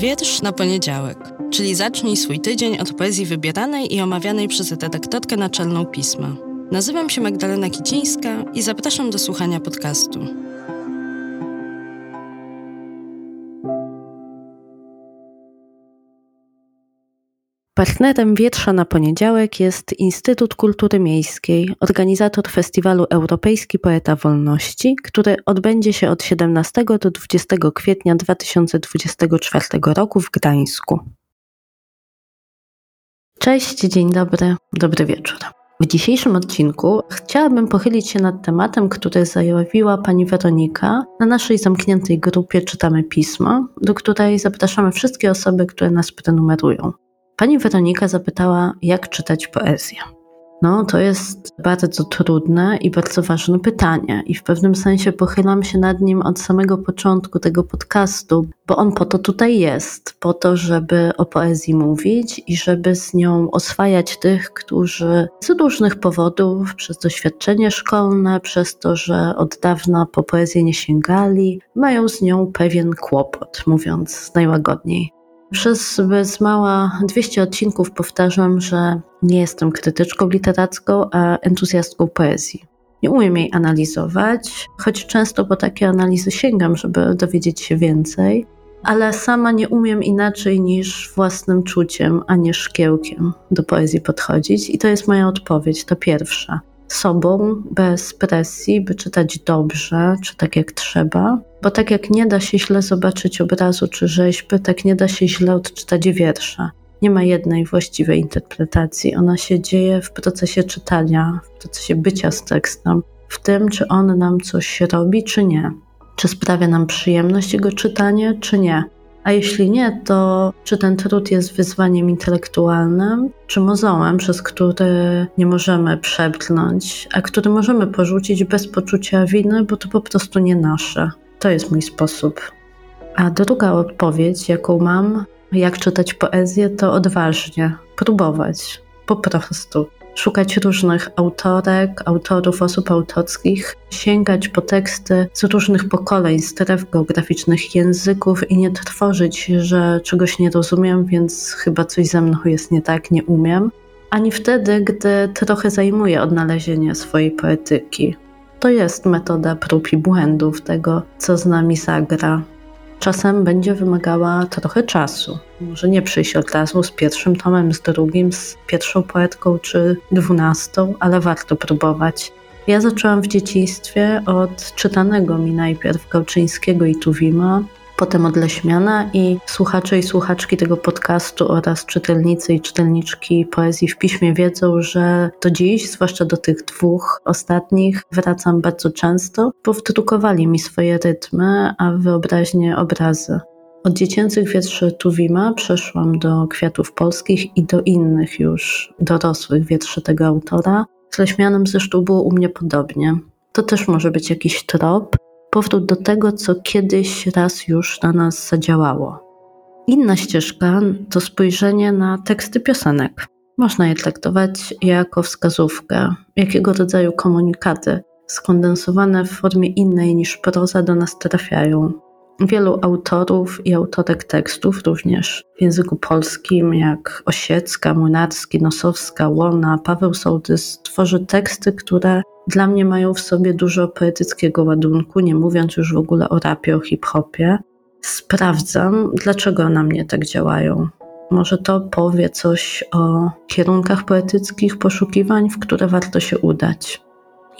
Wiersz na poniedziałek, czyli zacznij swój tydzień od poezji wybieranej i omawianej przez redaktorkę naczelną pisma. Nazywam się Magdalena Kicińska i zapraszam do słuchania podcastu. Partnerem Wietrza na poniedziałek jest Instytut Kultury Miejskiej, organizator festiwalu Europejski Poeta Wolności, który odbędzie się od 17 do 20 kwietnia 2024 roku w Gdańsku. Cześć, dzień dobry, dobry wieczór. W dzisiejszym odcinku chciałabym pochylić się nad tematem, który zajawiła pani Weronika na naszej zamkniętej grupie Czytamy Pismo, do której zapraszamy wszystkie osoby, które nas prenumerują. Pani Weronika zapytała, jak czytać poezję. No, to jest bardzo trudne i bardzo ważne pytanie, i w pewnym sensie pochylam się nad nim od samego początku tego podcastu, bo on po to tutaj jest, po to, żeby o poezji mówić i żeby z nią oswajać tych, którzy z różnych powodów, przez doświadczenie szkolne, przez to, że od dawna po poezję nie sięgali, mają z nią pewien kłopot, mówiąc najłagodniej. Przez bez mała 200 odcinków powtarzam, że nie jestem krytyczką literacką, a entuzjastką poezji. Nie umiem jej analizować, choć często po takie analizy sięgam, żeby dowiedzieć się więcej, ale sama nie umiem inaczej niż własnym czuciem, a nie szkiełkiem do poezji podchodzić. I to jest moja odpowiedź, to pierwsza sobą, bez presji, by czytać dobrze, czy tak jak trzeba. Bo tak jak nie da się źle zobaczyć obrazu czy rzeźby, tak nie da się źle odczytać wiersza. Nie ma jednej właściwej interpretacji. Ona się dzieje w procesie czytania, w procesie bycia z tekstem, w tym, czy on nam coś robi, czy nie. Czy sprawia nam przyjemność jego czytanie, czy nie. A jeśli nie, to czy ten trud jest wyzwaniem intelektualnym, czy mozołem, przez który nie możemy przebrnąć, a który możemy porzucić bez poczucia winy, bo to po prostu nie nasze. To jest mój sposób. A druga odpowiedź, jaką mam, jak czytać poezję, to odważnie próbować. Po prostu szukać różnych autorek, autorów, osób autorskich, sięgać po teksty z różnych pokoleń, stref geograficznych, języków i nie trwożyć, że czegoś nie rozumiem, więc chyba coś ze mną jest nie tak, nie umiem. Ani wtedy, gdy trochę zajmuje odnalezienie swojej poetyki. To jest metoda prób i błędów tego, co z nami zagra, czasem będzie wymagała trochę czasu. Może nie przyjść od razu z pierwszym tomem, z drugim, z pierwszą poetką czy dwunastą, ale warto próbować. Ja zaczęłam w dzieciństwie od czytanego mi najpierw Gałczyńskiego i Tuwima, potem od Leśmiana i słuchacze i słuchaczki tego podcastu oraz czytelnicy i czytelniczki poezji w piśmie wiedzą, że do dziś, zwłaszcza do tych dwóch ostatnich, wracam bardzo często, bo wdrukowali mi swoje rytmy, a wyobraźnie obrazy. Od dziecięcych wierszy Tuwima przeszłam do Kwiatów Polskich i do innych już dorosłych wierszy tego autora. Z Leśmianem zresztą było u mnie podobnie. To też może być jakiś trop, powrót do tego, co kiedyś raz już na nas zadziałało. Inna ścieżka to spojrzenie na teksty piosenek. Można je traktować jako wskazówkę, jakiego rodzaju komunikaty skondensowane w formie innej niż proza do nas trafiają. Wielu autorów i autorek tekstów, również w języku polskim, jak Osiecka, Młynarski, Nosowska, Łona, Paweł Sołtys, tworzy teksty, które dla mnie mają w sobie dużo poetyckiego ładunku, nie mówiąc już w ogóle o rapie, o hip-hopie. Sprawdzam, dlaczego na mnie tak działają. Może to powie coś o kierunkach poetyckich poszukiwań, w które warto się udać.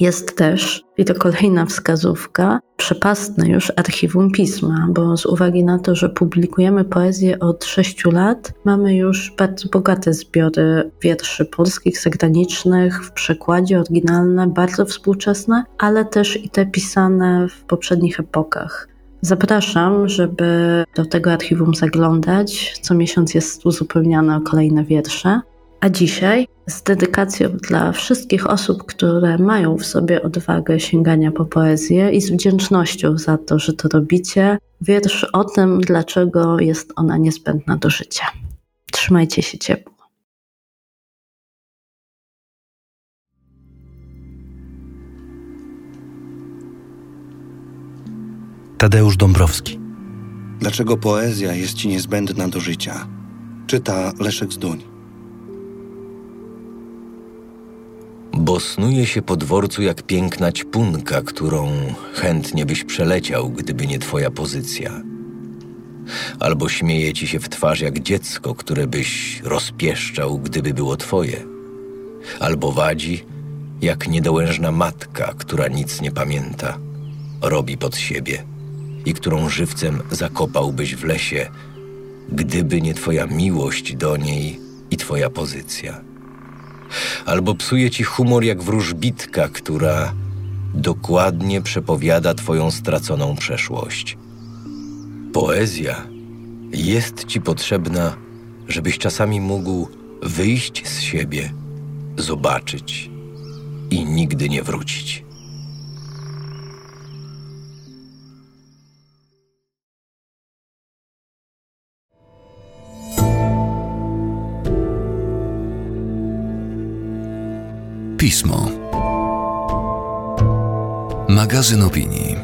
Jest też, i to kolejna wskazówka, przepastne już archiwum pisma, bo z uwagi na to, że publikujemy poezję od sześciu lat, mamy już bardzo bogate zbiory wierszy polskich, zagranicznych, w przekładzie oryginalne, bardzo współczesne, ale też i te pisane w poprzednich epokach. Zapraszam, żeby do tego archiwum zaglądać. Co miesiąc jest uzupełniane o kolejne wiersze. A dzisiaj z dedykacją dla wszystkich osób, które mają w sobie odwagę sięgania po poezję i z wdzięcznością za to, że to robicie, wiersz o tym, dlaczego jest ona niezbędna do życia. Trzymajcie się ciepło. Tadeusz Dąbrowski Dlaczego poezja jest ci niezbędna do życia? Czyta Leszek Zduń. Bo snuje się po dworcu jak piękna ćpunka, którą chętnie byś przeleciał, gdyby nie twoja pozycja. Albo śmieje ci się w twarz jak dziecko, które byś rozpieszczał, gdyby było twoje. Albo wadzi jak niedołężna matka, która nic nie pamięta, robi pod siebie i którą żywcem zakopałbyś w lesie, gdyby nie twoja miłość do niej i twoja pozycja albo psuje ci humor jak wróżbitka, która dokładnie przepowiada twoją straconą przeszłość. Poezja jest ci potrzebna, żebyś czasami mógł wyjść z siebie, zobaczyć i nigdy nie wrócić. Pismo. Magazyn opinii.